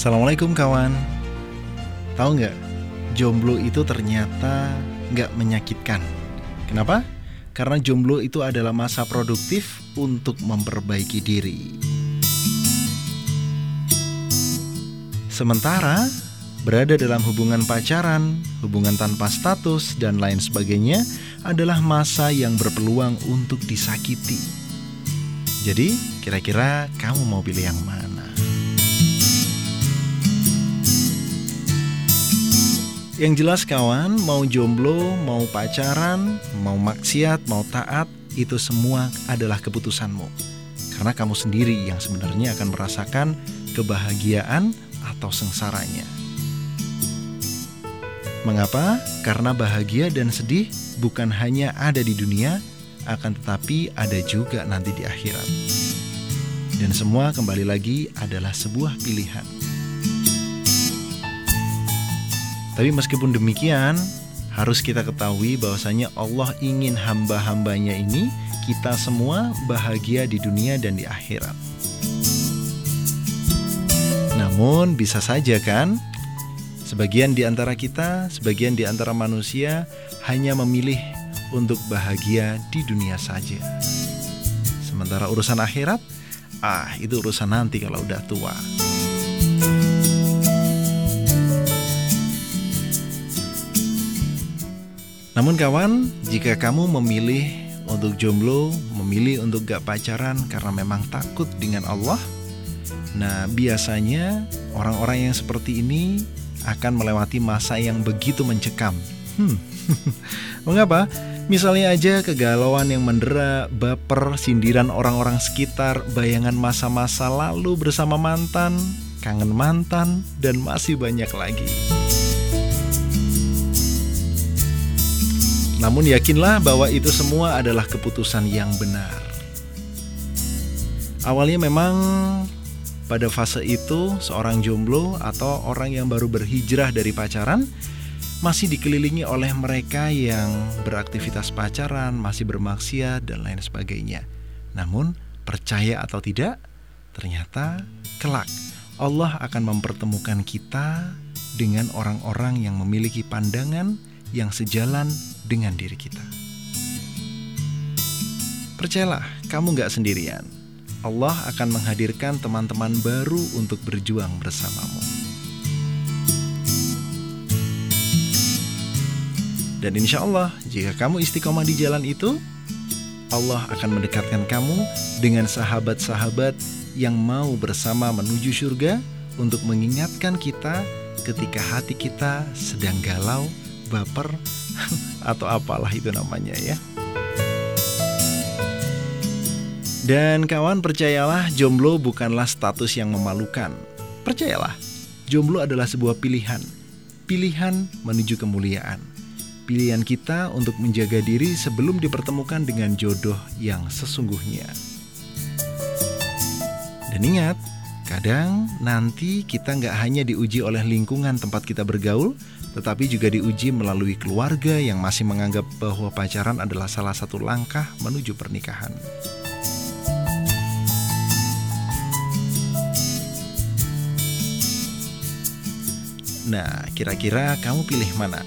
Assalamualaikum kawan Tahu nggak, jomblo itu ternyata nggak menyakitkan Kenapa? Karena jomblo itu adalah masa produktif untuk memperbaiki diri Sementara berada dalam hubungan pacaran, hubungan tanpa status, dan lain sebagainya adalah masa yang berpeluang untuk disakiti. Jadi, kira-kira kamu mau pilih yang mana? Yang jelas kawan, mau jomblo, mau pacaran, mau maksiat, mau taat, itu semua adalah keputusanmu. Karena kamu sendiri yang sebenarnya akan merasakan kebahagiaan atau sengsaranya. Mengapa? Karena bahagia dan sedih bukan hanya ada di dunia, akan tetapi ada juga nanti di akhirat. Dan semua kembali lagi adalah sebuah pilihan. Tapi meskipun demikian, harus kita ketahui bahwasanya Allah ingin hamba-hambanya ini kita semua bahagia di dunia dan di akhirat. Namun bisa saja kan Sebagian di antara kita, sebagian di antara manusia hanya memilih untuk bahagia di dunia saja. Sementara urusan akhirat, ah itu urusan nanti kalau udah tua. Namun kawan, jika kamu memilih untuk jomblo, memilih untuk gak pacaran karena memang takut dengan Allah, nah biasanya orang-orang yang seperti ini akan melewati masa yang begitu mencekam. Hmm, mengapa? Misalnya aja kegalauan yang mendera, baper, sindiran orang-orang sekitar, bayangan masa-masa lalu bersama mantan, kangen mantan, dan masih banyak lagi. Namun yakinlah bahwa itu semua adalah keputusan yang benar. Awalnya memang pada fase itu, seorang jomblo atau orang yang baru berhijrah dari pacaran masih dikelilingi oleh mereka yang beraktivitas pacaran, masih bermaksiat, dan lain sebagainya. Namun, percaya atau tidak, ternyata kelak Allah akan mempertemukan kita dengan orang-orang yang memiliki pandangan yang sejalan dengan diri kita. Percayalah, kamu gak sendirian. Allah akan menghadirkan teman-teman baru untuk berjuang bersamamu. Dan insya Allah, jika kamu istiqomah di jalan itu, Allah akan mendekatkan kamu dengan sahabat-sahabat yang mau bersama menuju surga untuk mengingatkan kita ketika hati kita sedang galau, baper, atau apalah itu namanya ya. Dan kawan percayalah jomblo bukanlah status yang memalukan. Percayalah, jomblo adalah sebuah pilihan. Pilihan menuju kemuliaan. Pilihan kita untuk menjaga diri sebelum dipertemukan dengan jodoh yang sesungguhnya. Dan ingat, kadang nanti kita nggak hanya diuji oleh lingkungan tempat kita bergaul, tetapi juga diuji melalui keluarga yang masih menganggap bahwa pacaran adalah salah satu langkah menuju pernikahan. Nah, kira-kira kamu pilih mana?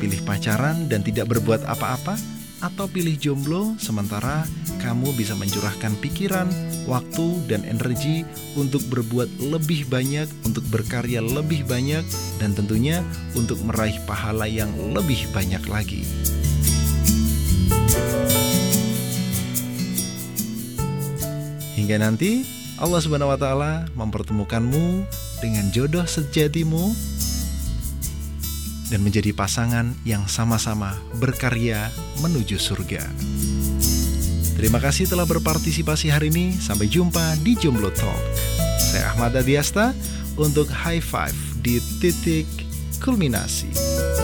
Pilih pacaran dan tidak berbuat apa-apa? Atau pilih jomblo sementara kamu bisa mencurahkan pikiran, waktu, dan energi untuk berbuat lebih banyak, untuk berkarya lebih banyak, dan tentunya untuk meraih pahala yang lebih banyak lagi. Hingga nanti Allah Subhanahu wa mempertemukanmu dengan jodoh sejatimu dan menjadi pasangan yang sama-sama berkarya menuju surga. Terima kasih telah berpartisipasi hari ini. Sampai jumpa di Jomblo Talk. Saya Ahmad Adiasta untuk high five di titik kulminasi.